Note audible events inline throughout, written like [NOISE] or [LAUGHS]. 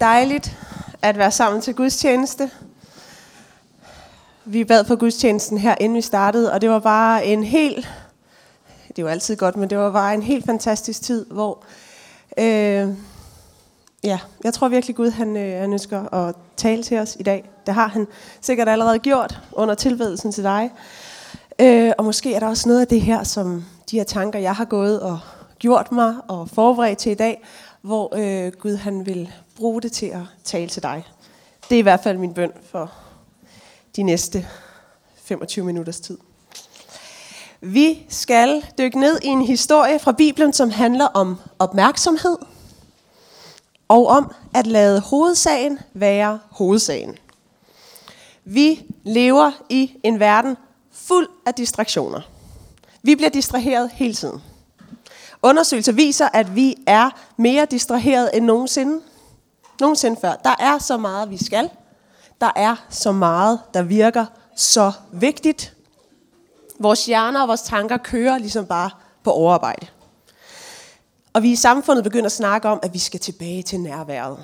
Dejligt at være sammen til gudstjeneste. Vi bad på gudstjenesten her, inden vi startede, og det var bare en helt, det var altid godt, men det var bare en helt fantastisk tid, hvor, øh, ja, jeg tror virkelig Gud, han, øh, han ønsker at tale til os i dag. Det har han sikkert allerede gjort under tilbedelsen til dig. Øh, og måske er der også noget af det her, som de her tanker, jeg har gået og gjort mig og forberedt til i dag, hvor øh, Gud han vil bruge det til at tale til dig. Det er i hvert fald min bøn for de næste 25 minutters tid. Vi skal dykke ned i en historie fra Bibelen, som handler om opmærksomhed og om at lade hovedsagen være hovedsagen. Vi lever i en verden fuld af distraktioner. Vi bliver distraheret hele tiden. Undersøgelser viser, at vi er mere distraheret end nogensinde. Nogensinde før. Der er så meget, vi skal. Der er så meget, der virker så vigtigt. Vores hjerner og vores tanker kører ligesom bare på overarbejde. Og vi i samfundet begynder at snakke om, at vi skal tilbage til nærværet.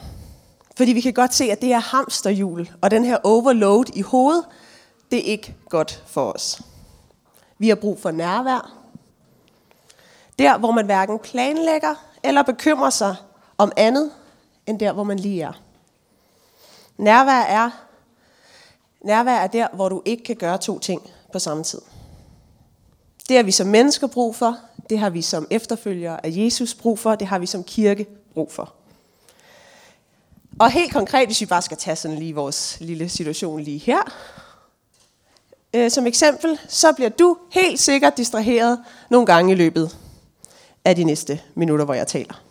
Fordi vi kan godt se, at det er hamsterhjul, og den her overload i hovedet, det er ikke godt for os. Vi har brug for nærvær, der, hvor man hverken planlægger eller bekymrer sig om andet, end der, hvor man lige er. Nærvær er, nærvær er der, hvor du ikke kan gøre to ting på samme tid. Det har vi som mennesker brug for, det har vi som efterfølgere af Jesus brug for, det har vi som kirke brug for. Og helt konkret, hvis vi bare skal tage sådan lige vores lille situation lige her, øh, som eksempel, så bliver du helt sikkert distraheret nogle gange i løbet af de næste minutter, hvor jeg taler.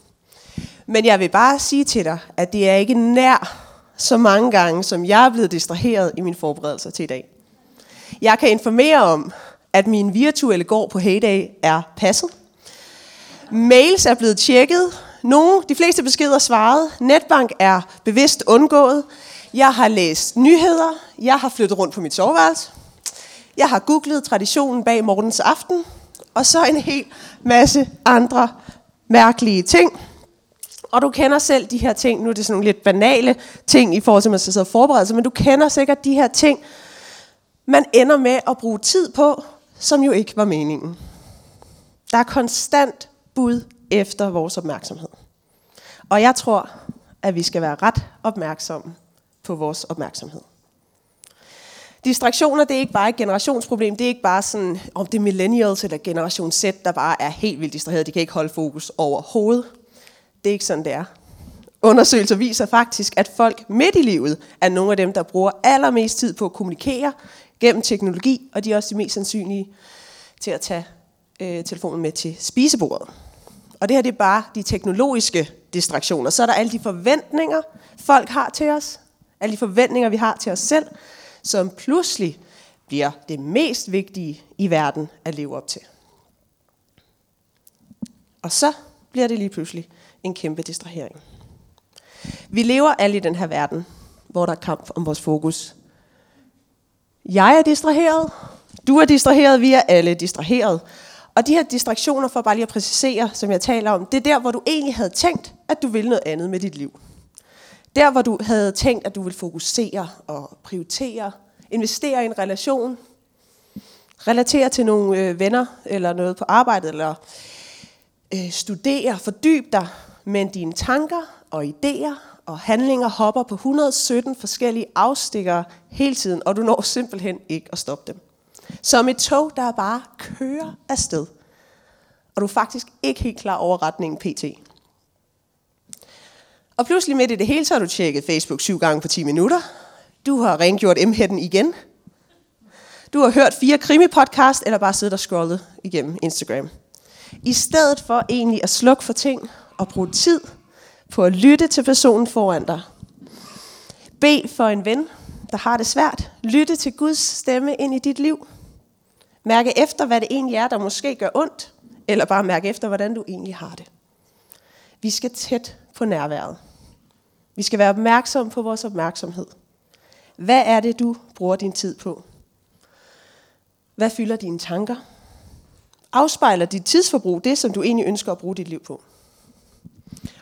Men jeg vil bare sige til dig, at det er ikke nær så mange gange, som jeg er blevet distraheret i min forberedelser til i dag. Jeg kan informere om, at min virtuelle gård på Heyday er passet. Mails er blevet tjekket. Nogle, de fleste beskeder svaret. Netbank er bevidst undgået. Jeg har læst nyheder. Jeg har flyttet rundt på mit soveværelse. Jeg har googlet traditionen bag morgens aften og så en hel masse andre mærkelige ting. Og du kender selv de her ting, nu er det sådan nogle lidt banale ting i forhold til, at man skal sidde og forberede sig, men du kender sikkert de her ting, man ender med at bruge tid på, som jo ikke var meningen. Der er konstant bud efter vores opmærksomhed. Og jeg tror, at vi skal være ret opmærksomme på vores opmærksomhed. Distraktioner, det er ikke bare et generationsproblem. Det er ikke bare sådan, om det er millennials eller generation Z, der bare er helt vildt distraheret. De kan ikke holde fokus overhovedet. Det er ikke sådan, det er. Undersøgelser viser faktisk, at folk midt i livet er nogle af dem, der bruger allermest tid på at kommunikere gennem teknologi, og de er også de mest sandsynlige til at tage øh, telefonen med til spisebordet. Og det her det er bare de teknologiske distraktioner. Så er der alle de forventninger, folk har til os, alle de forventninger, vi har til os selv, som pludselig bliver det mest vigtige i verden at leve op til. Og så bliver det lige pludselig en kæmpe distrahering. Vi lever alle i den her verden, hvor der er kamp om vores fokus. Jeg er distraheret, du er distraheret, vi er alle distraheret. Og de her distraktioner, for bare lige at præcisere, som jeg taler om, det er der, hvor du egentlig havde tænkt, at du ville noget andet med dit liv. Der, hvor du havde tænkt, at du ville fokusere og prioritere, investere i en relation, relatere til nogle øh, venner eller noget på arbejdet, eller øh, studere, fordybe dig, men dine tanker og idéer og handlinger hopper på 117 forskellige afstikker hele tiden, og du når [LAUGHS] simpelthen ikke at stoppe dem. Som et tog, der bare kører afsted. Og du er faktisk ikke helt klar over retningen pt. Og pludselig midt i det hele, så har du tjekket Facebook syv gange på 10 minutter. Du har rengjort m igen. Du har hørt fire krimi-podcast, eller bare siddet og scrollet igennem Instagram. I stedet for egentlig at slukke for ting og bruge tid på at lytte til personen foran dig. Be for en ven, der har det svært. Lytte til Guds stemme ind i dit liv. Mærke efter, hvad det egentlig er, der måske gør ondt, eller bare mærke efter, hvordan du egentlig har det. Vi skal tæt på nærværet. Vi skal være opmærksom på vores opmærksomhed. Hvad er det, du bruger din tid på? Hvad fylder dine tanker? Afspejler dit tidsforbrug det, som du egentlig ønsker at bruge dit liv på?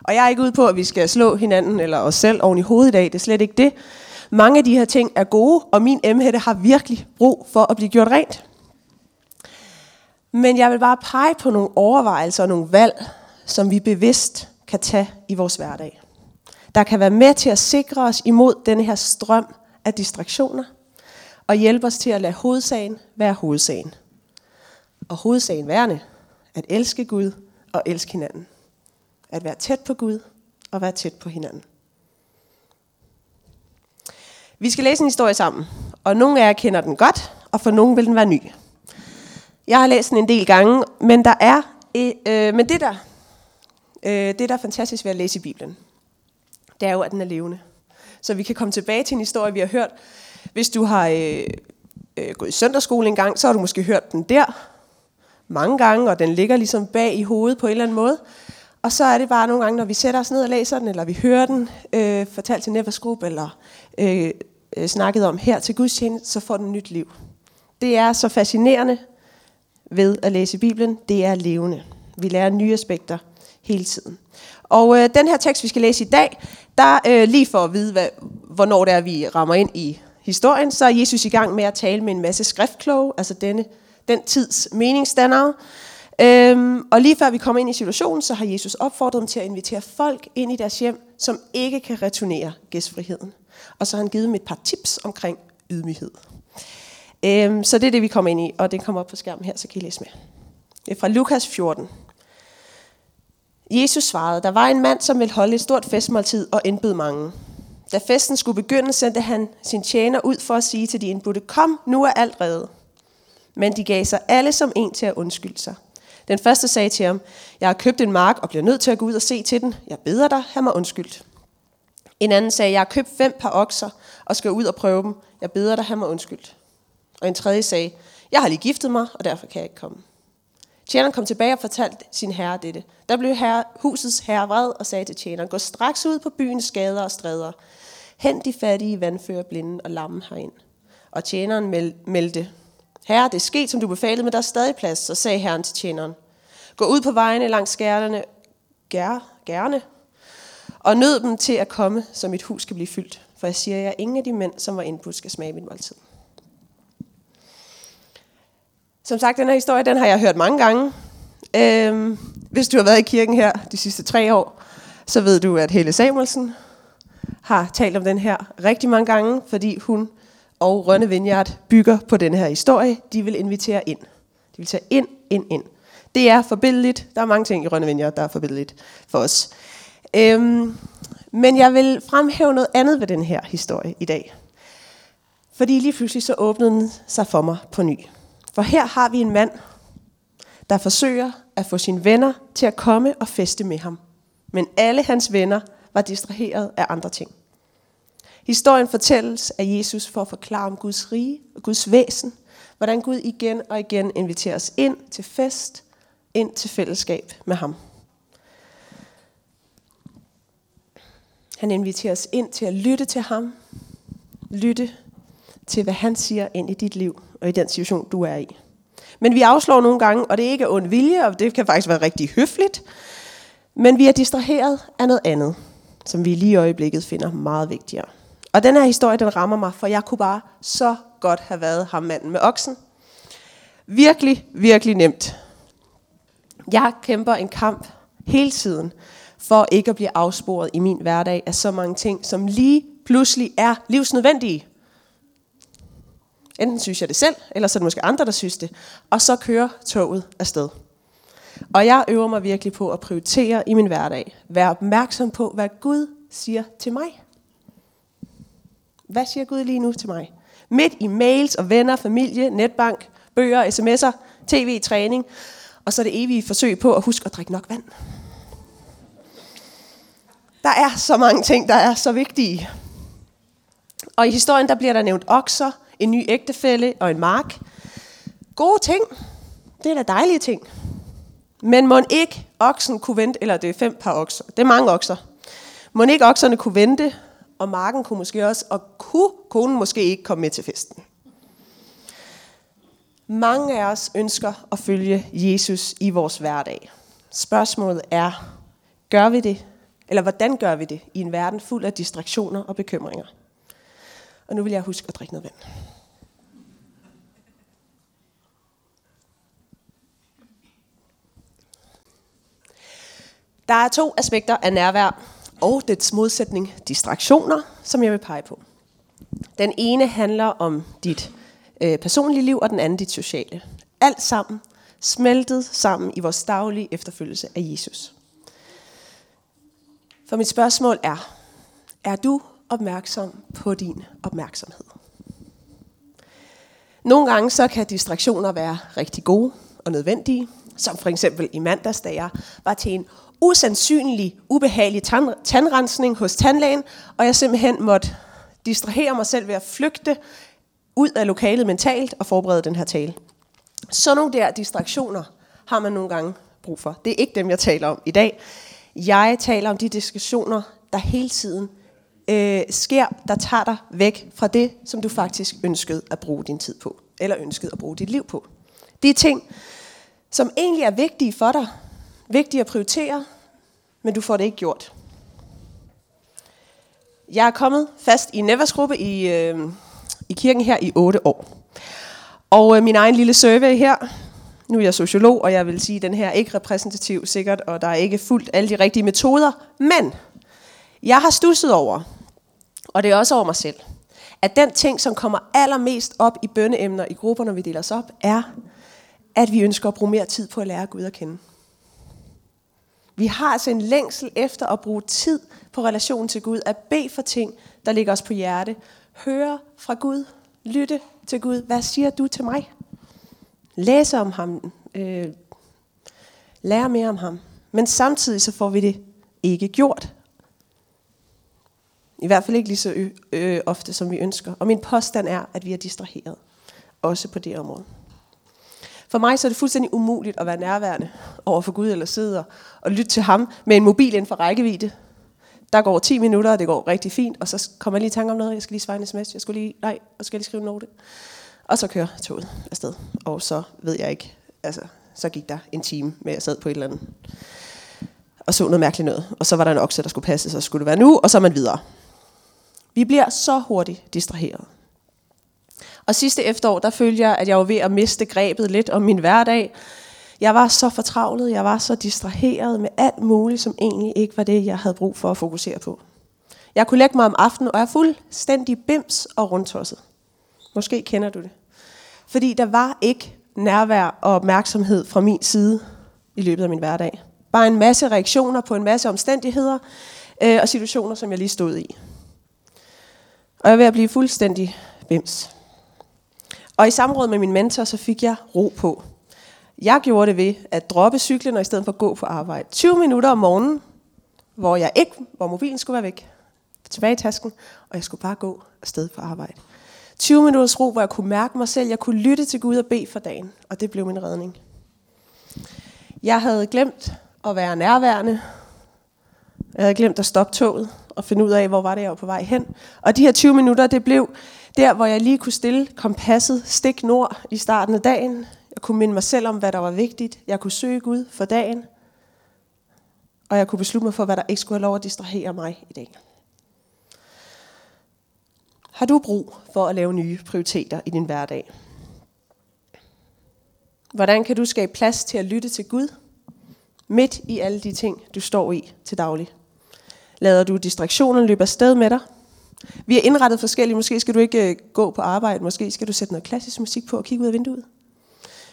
Og jeg er ikke ude på, at vi skal slå hinanden eller os selv oven i hovedet i dag. Det er slet ikke det. Mange af de her ting er gode, og min emhætte har virkelig brug for at blive gjort rent. Men jeg vil bare pege på nogle overvejelser og nogle valg, som vi bevidst kan tage i vores hverdag. Der kan være med til at sikre os imod denne her strøm af distraktioner, og hjælpe os til at lade hovedsagen være hovedsagen. Og hovedsagen værende, at elske Gud og elske hinanden. At være tæt på Gud og være tæt på hinanden. Vi skal læse en historie sammen, og nogle af jer kender den godt, og for nogle vil den være ny. Jeg har læst den en del gange, men der er, øh, men det der, øh, det der er fantastisk ved at læse i Bibelen, det er jo, at den er levende. Så vi kan komme tilbage til en historie, vi har hørt. Hvis du har øh, øh, gået i søndagsskole en gang, så har du måske hørt den der mange gange, og den ligger ligesom bag i hovedet på en eller anden måde. Og så er det bare nogle gange, når vi sætter os ned og læser den, eller vi hører den øh, fortalt til Nevers Group, eller øh, øh, snakket om her til gudstjeneste, så får den nyt liv. Det er så fascinerende ved at læse Bibelen. Det er levende. Vi lærer nye aspekter hele tiden. Og øh, den her tekst, vi skal læse i dag, der øh, lige for at vide, hvad, hvornår det er, vi rammer ind i historien, så er Jesus i gang med at tale med en masse skriftkloge, altså denne, den tids meningsdannere. Øhm, og lige før vi kommer ind i situationen, så har Jesus opfordret dem til at invitere folk ind i deres hjem, som ikke kan returnere gæstfriheden. Og så har han givet dem et par tips omkring ydmyghed. Øhm, så det er det, vi kommer ind i, og det kommer op på skærmen her, så kan I læse med. Det er fra Lukas 14. Jesus svarede, der var en mand, som ville holde et stort festmåltid og indbød mange. Da festen skulle begynde, sendte han sin tjener ud for at sige til de indbudte, kom, nu er alt reddet. Men de gav sig alle som en til at undskylde sig. Den første sagde til ham, jeg har købt en mark og bliver nødt til at gå ud og se til den. Jeg beder dig, have mig undskyldt. En anden sagde, jeg har købt fem par okser og skal ud og prøve dem. Jeg beder dig, have mig undskyldt. Og en tredje sagde, jeg har lige giftet mig, og derfor kan jeg ikke komme. Tjeneren kom tilbage og fortalte sin herre dette. Der blev herre, husets herre vred og sagde til tjeneren, gå straks ud på byens gader og stræder. Hent de fattige, vandfører, blinde og lamme herind. Og tjeneren meldte, herre, det er sket, som du befalede, men der er stadig plads. Så sagde herren til tjeneren, gå ud på vejene langs skærterne, gær, gerne, og nød dem til at komme, så mit hus skal blive fyldt. For jeg siger jer, ingen af de mænd, som var indbudt, skal smage mit måltid. Som sagt, den her historie, den har jeg hørt mange gange. Øhm, hvis du har været i kirken her de sidste tre år, så ved du, at Helle Samuelsen har talt om den her rigtig mange gange, fordi hun og Rønne Vineyard bygger på den her historie. De vil invitere ind. De vil tage ind, ind, ind. Det er forbilledeligt. Der er mange ting i Rønne Vineyard, der er forbilledeligt for os. Øhm, men jeg vil fremhæve noget andet ved den her historie i dag. Fordi lige pludselig så åbnede den sig for mig på ny. For her har vi en mand, der forsøger at få sine venner til at komme og feste med ham. Men alle hans venner var distraheret af andre ting. Historien fortælles af Jesus for at forklare om Guds rige og Guds væsen, hvordan Gud igen og igen inviterer os ind til fest, ind til fællesskab med ham. Han inviterer os ind til at lytte til ham, lytte til, hvad han siger ind i dit liv og i den situation, du er i. Men vi afslår nogle gange, og det er ikke ond vilje, og det kan faktisk være rigtig høfligt, men vi er distraheret af noget andet, som vi lige i øjeblikket finder meget vigtigere. Og den her historie, den rammer mig, for jeg kunne bare så godt have været ham manden med oksen. Virkelig, virkelig nemt. Jeg kæmper en kamp hele tiden for ikke at blive afsporet i min hverdag af så mange ting, som lige pludselig er livsnødvendige. Enten synes jeg det selv, eller så er det måske andre, der synes det. Og så kører toget afsted. Og jeg øver mig virkelig på at prioritere i min hverdag. Vær opmærksom på, hvad Gud siger til mig. Hvad siger Gud lige nu til mig? Midt i mails og venner, familie, netbank, bøger, sms'er, tv, træning. Og så det evige forsøg på at huske at drikke nok vand. Der er så mange ting, der er så vigtige. Og i historien, der bliver der nævnt okser, en ny ægtefælle og en mark. Gode ting. Det er da dejlige ting. Men må ikke oksen kunne vente, eller det er fem par okser, det er mange okser. Må ikke okserne kunne vente, og marken kunne måske også, og kunne konen måske ikke komme med til festen. Mange af os ønsker at følge Jesus i vores hverdag. Spørgsmålet er, gør vi det? Eller hvordan gør vi det i en verden fuld af distraktioner og bekymringer? Og nu vil jeg huske at drikke noget vand. Der er to aspekter af nærvær og dets modsætning, distraktioner, som jeg vil pege på. Den ene handler om dit øh, personlige liv, og den anden dit sociale. Alt sammen smeltet sammen i vores daglige efterfølgelse af Jesus. For mit spørgsmål er, er du opmærksom på din opmærksomhed? Nogle gange så kan distraktioner være rigtig gode og nødvendige, som for eksempel i mandags, da jeg var til en usandsynlig, ubehagelig tandrensning hos tandlægen, og jeg simpelthen måtte distrahere mig selv ved at flygte ud af lokalet mentalt og forberede den her tale. Så nogle der distraktioner har man nogle gange brug for. Det er ikke dem, jeg taler om i dag. Jeg taler om de diskussioner, der hele tiden øh, sker, der tager dig væk fra det, som du faktisk ønskede at bruge din tid på, eller ønskede at bruge dit liv på. Det er ting, som egentlig er vigtige for dig, vigtigt at prioritere, men du får det ikke gjort. Jeg er kommet fast i Nevers gruppe i, øh, i kirken her i 8 år. Og øh, min egen lille survey her, nu er jeg sociolog, og jeg vil sige, at den her er ikke repræsentativ sikkert, og der er ikke fuldt alle de rigtige metoder. Men jeg har stusset over, og det er også over mig selv, at den ting, som kommer allermest op i bønneemner i grupper, når vi deler os op, er, at vi ønsker at bruge mere tid på at lære Gud at kende. Vi har altså en længsel efter at bruge tid på relationen til Gud, at bede for ting, der ligger os på hjerte, høre fra Gud, lytte til Gud. Hvad siger du til mig? Læse om ham, øh, lære mere om ham. Men samtidig så får vi det ikke gjort. I hvert fald ikke lige så ø- ø- ofte, som vi ønsker. Og min påstand er, at vi er distraheret. Også på det område. For mig så er det fuldstændig umuligt at være nærværende over for Gud, eller sidde og lytte til ham med en mobil inden for rækkevidde. Der går 10 minutter, og det går rigtig fint, og så kommer jeg lige i tanke om noget. Jeg skal lige svare en sms, jeg skulle lige, nej, og skal lige skrive en note. Og så kører toget afsted. Og så ved jeg ikke, altså, så gik der en time med, at jeg sad på et eller andet. Og så noget mærkeligt noget. Og så var der en okse, der skulle passe, så skulle det være nu, og så er man videre. Vi bliver så hurtigt distraheret. Og sidste efterår, der følte jeg, at jeg var ved at miste grebet lidt om min hverdag. Jeg var så fortravlet, jeg var så distraheret med alt muligt, som egentlig ikke var det, jeg havde brug for at fokusere på. Jeg kunne lægge mig om aftenen, og jeg er fuldstændig bims og rundtosset. Måske kender du det. Fordi der var ikke nærvær og opmærksomhed fra min side i løbet af min hverdag. Bare en masse reaktioner på en masse omstændigheder øh, og situationer, som jeg lige stod i. Og jeg er ved at blive fuldstændig bims. Og i samråd med min mentor, så fik jeg ro på. Jeg gjorde det ved at droppe cyklen og i stedet for gå på arbejde. 20 minutter om morgenen, hvor jeg ikke, hvor mobilen skulle være væk. Tilbage i tasken, og jeg skulle bare gå afsted på arbejde. 20 minutters ro, hvor jeg kunne mærke mig selv, jeg kunne lytte til Gud og bede for dagen. Og det blev min redning. Jeg havde glemt at være nærværende. Jeg havde glemt at stoppe toget og finde ud af, hvor var det, jeg var på vej hen. Og de her 20 minutter, det blev der, hvor jeg lige kunne stille kompasset stik nord i starten af dagen. Jeg kunne minde mig selv om, hvad der var vigtigt. Jeg kunne søge Gud for dagen. Og jeg kunne beslutte mig for, hvad der ikke skulle have lov at distrahere mig i dag. Har du brug for at lave nye prioriteter i din hverdag? Hvordan kan du skabe plads til at lytte til Gud midt i alle de ting, du står i til daglig? Lader du distraktionen løbe afsted med dig? Vi er indrettet forskelligt. Måske skal du ikke øh, gå på arbejde. Måske skal du sætte noget klassisk musik på og kigge ud af vinduet.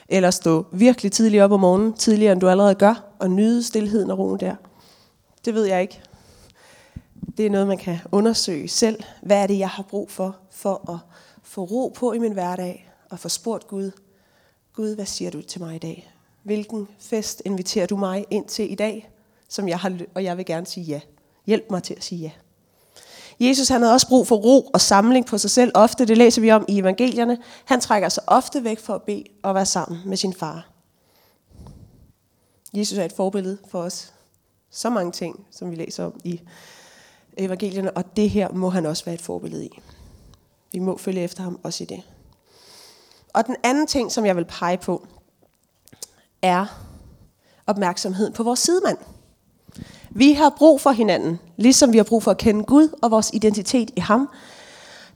Eller stå virkelig tidligt op om morgenen, tidligere end du allerede gør, og nyde stillheden og roen der. Det ved jeg ikke. Det er noget, man kan undersøge selv. Hvad er det, jeg har brug for, for at få ro på i min hverdag, og få spurgt Gud, Gud, hvad siger du til mig i dag? Hvilken fest inviterer du mig ind til i dag, som jeg har, og jeg vil gerne sige ja. Hjælp mig til at sige ja. Jesus han havde også brug for ro og samling på sig selv. Ofte, det læser vi om i evangelierne. Han trækker sig ofte væk for at bede og være sammen med sin far. Jesus er et forbillede for os. Så mange ting, som vi læser om i evangelierne, og det her må han også være et forbillede i. Vi må følge efter ham også i det. Og den anden ting, som jeg vil pege på, er opmærksomheden på vores sidemand. Vi har brug for hinanden, ligesom vi har brug for at kende Gud og vores identitet i ham.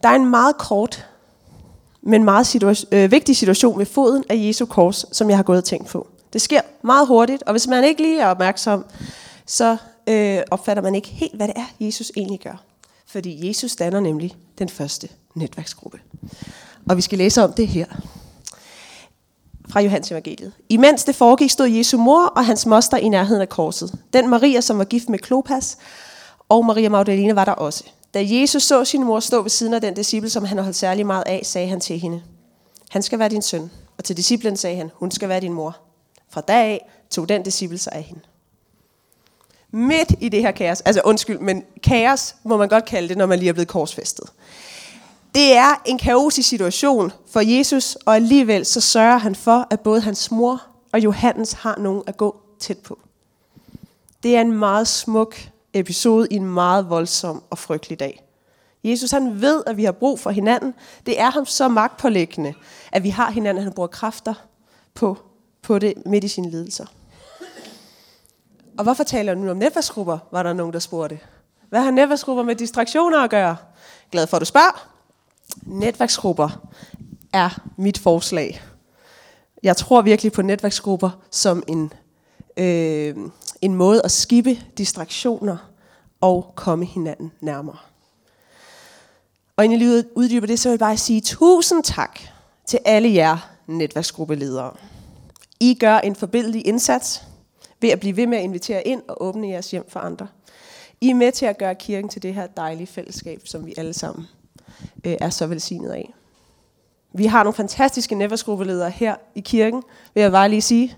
Der er en meget kort, men meget situa- øh, vigtig situation ved foden af Jesu kors, som jeg har gået og tænkt på. Det sker meget hurtigt, og hvis man ikke lige er opmærksom, så øh, opfatter man ikke helt, hvad det er, Jesus egentlig gør. Fordi Jesus danner nemlig den første netværksgruppe. Og vi skal læse om det her fra Johannes evangeliet. Imens det foregik, stod Jesu mor og hans moster i nærheden af korset. Den Maria, som var gift med Klopas, og Maria Magdalene var der også. Da Jesus så sin mor stå ved siden af den disciple, som han holdt særlig meget af, sagde han til hende, han skal være din søn. Og til disciplen sagde han, hun skal være din mor. Fra dag af tog den disciple sig af hende. Midt i det her kaos, altså undskyld, men kaos må man godt kalde det, når man lige er blevet korsfæstet. Det er en kaotisk situation for Jesus, og alligevel så sørger han for, at både hans mor og Johannes har nogen at gå tæt på. Det er en meget smuk episode i en meget voldsom og frygtelig dag. Jesus han ved, at vi har brug for hinanden. Det er ham så magtpålæggende, at vi har hinanden, han bruger kræfter på, på det midt i sine lidelser. Og hvorfor taler du nu om netværksgrupper, var der nogen, der spurgte. Hvad har netværksgrupper med distraktioner at gøre? Glad for, at du spørger. Netværksgrupper er mit forslag. Jeg tror virkelig på netværksgrupper som en, øh, en måde at skibe distraktioner og komme hinanden nærmere. Og inden jeg lige uddyber det, så vil jeg bare sige tusind tak til alle jer netværksgruppeledere. I gør en forbindelig indsats ved at blive ved med at invitere ind og åbne jeres hjem for andre. I er med til at gøre kirken til det her dejlige fællesskab, som vi alle sammen øh, er så velsignet af. Vi har nogle fantastiske netværksgruppeledere her i kirken, vil jeg bare lige sige.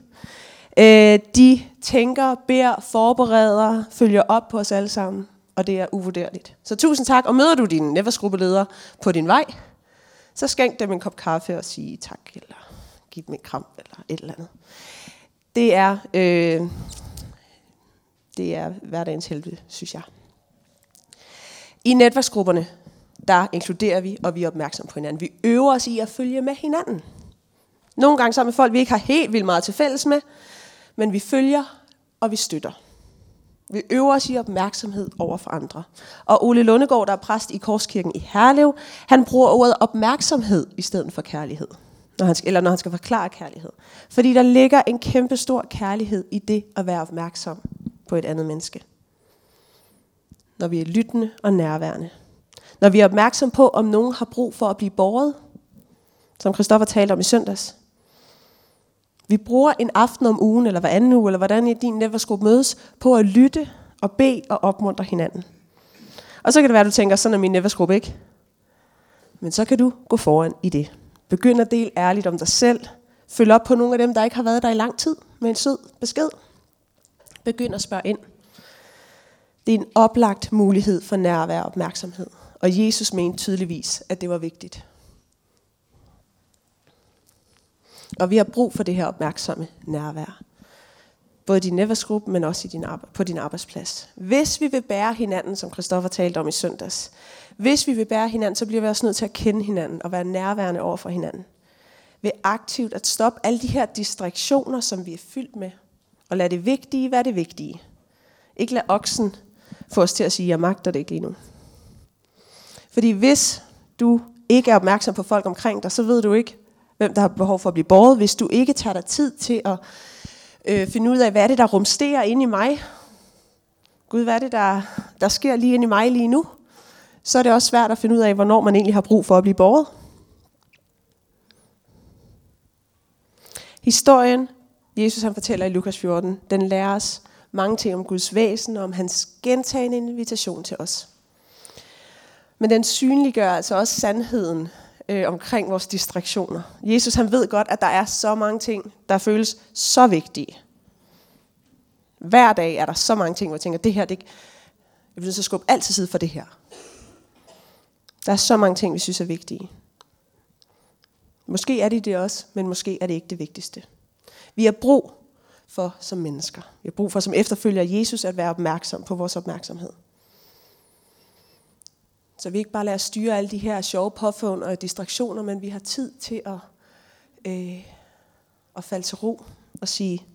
Øh, de tænker, beder, forbereder, følger op på os alle sammen, og det er uvurderligt. Så tusind tak, og møder du dine netværksgruppeleder på din vej, så skænk dem en kop kaffe og sige tak, eller giv dem en kram, eller et eller andet. Det er, øh, det er hverdagens helvede, synes jeg. I netværksgrupperne, der inkluderer vi, og vi er opmærksom på hinanden. Vi øver os i at følge med hinanden. Nogle gange sammen med folk, vi ikke har helt vildt meget til fælles med, men vi følger, og vi støtter. Vi øver os i opmærksomhed over for andre. Og Ole Lundegård, der er præst i Korskirken i Herlev, han bruger ordet opmærksomhed i stedet for kærlighed. Når han skal, eller når han skal forklare kærlighed. Fordi der ligger en kæmpe stor kærlighed i det at være opmærksom på et andet menneske. Når vi er lyttende og nærværende. Når vi er opmærksom på, om nogen har brug for at blive borget, som Christoffer talte om i søndags. Vi bruger en aften om ugen, eller hver anden uge, eller hvordan i din netværksgruppe mødes, på at lytte og bede og opmuntre hinanden. Og så kan det være, at du tænker, sådan er min netværksgruppe ikke. Men så kan du gå foran i det. Begynd at dele ærligt om dig selv. Følg op på nogle af dem, der ikke har været der i lang tid, med en sød besked. Begynd at spørge ind. Det er en oplagt mulighed for nærvær og opmærksomhed. Og Jesus mente tydeligvis, at det var vigtigt. Og vi har brug for det her opmærksomme nærvær. Både i din netværksgruppe, men også i din på din arbejdsplads. Hvis vi vil bære hinanden, som Christoffer talte om i søndags, hvis vi vil bære hinanden, så bliver vi også nødt til at kende hinanden og være nærværende over for hinanden. Ved aktivt at stoppe alle de her distraktioner, som vi er fyldt med, og lade det vigtige være det vigtige. Ikke lade oksen få os til at sige, jeg magter det ikke lige nu. Fordi hvis du ikke er opmærksom på folk omkring dig, så ved du ikke, hvem der har behov for at blive båret. Hvis du ikke tager dig tid til at øh, finde ud af, hvad er det, der rumsterer inde i mig. Gud, hvad er det, der, der sker lige inde i mig lige nu? Så er det også svært at finde ud af, hvornår man egentlig har brug for at blive båret. Historien, Jesus han fortæller i Lukas 14, den lærer os mange ting om Guds væsen og om hans gentagende invitation til os. Men den synliggør altså også sandheden øh, omkring vores distraktioner. Jesus han ved godt, at der er så mange ting, der føles så vigtige. Hver dag er der så mange ting, hvor jeg tænker, det her, det, jeg bliver så skubbe alt til side for det her. Der er så mange ting, vi synes er vigtige. Måske er det det også, men måske er det ikke det vigtigste. Vi har brug for som mennesker. Vi har brug for som efterfølger Jesus at være opmærksom på vores opmærksomhed. Så vi ikke bare lader styre alle de her sjove påfund og distraktioner, men vi har tid til at, øh, at falde til ro og sige,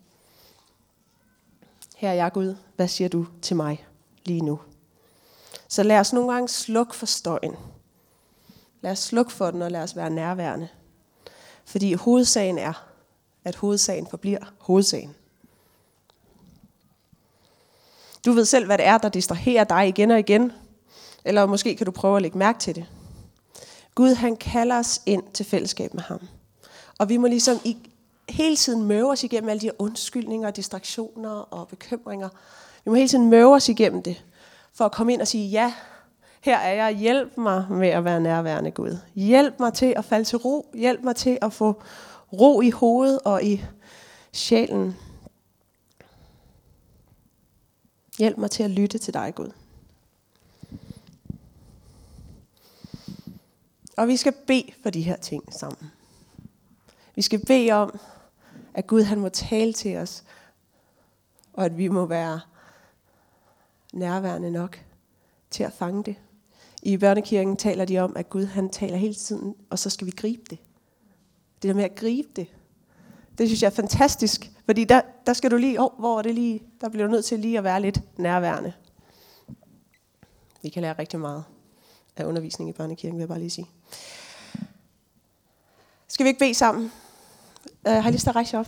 her er jeg Gud, hvad siger du til mig lige nu? Så lad os nogle gange slukke for støjen. Lad os slukke for den, og lad os være nærværende. Fordi hovedsagen er, at hovedsagen forbliver hovedsagen. Du ved selv, hvad det er, der distraherer dig igen og igen. Eller måske kan du prøve at lægge mærke til det. Gud, han kalder os ind til fællesskab med ham. Og vi må ligesom i, hele tiden møve os igennem alle de undskyldninger, distraktioner og bekymringer. Vi må hele tiden møve os igennem det, for at komme ind og sige, ja, her er jeg, hjælp mig med at være nærværende Gud. Hjælp mig til at falde til ro. Hjælp mig til at få ro i hovedet og i sjælen. Hjælp mig til at lytte til dig, Gud. Og vi skal bede for de her ting sammen. Vi skal bede om, at Gud han må tale til os, og at vi må være nærværende nok til at fange det. I børnekirken taler de om, at Gud han taler hele tiden, og så skal vi gribe det. Det der med at gribe det, det synes jeg er fantastisk, fordi der, der skal du lige, oh, hvor er det lige, der bliver du nødt til lige at være lidt nærværende. Vi kan lære rigtig meget af undervisning i børnekirken, vil jeg bare lige sige. Skal vi ikke bede sammen? Uh, har I lyst til at rejse op?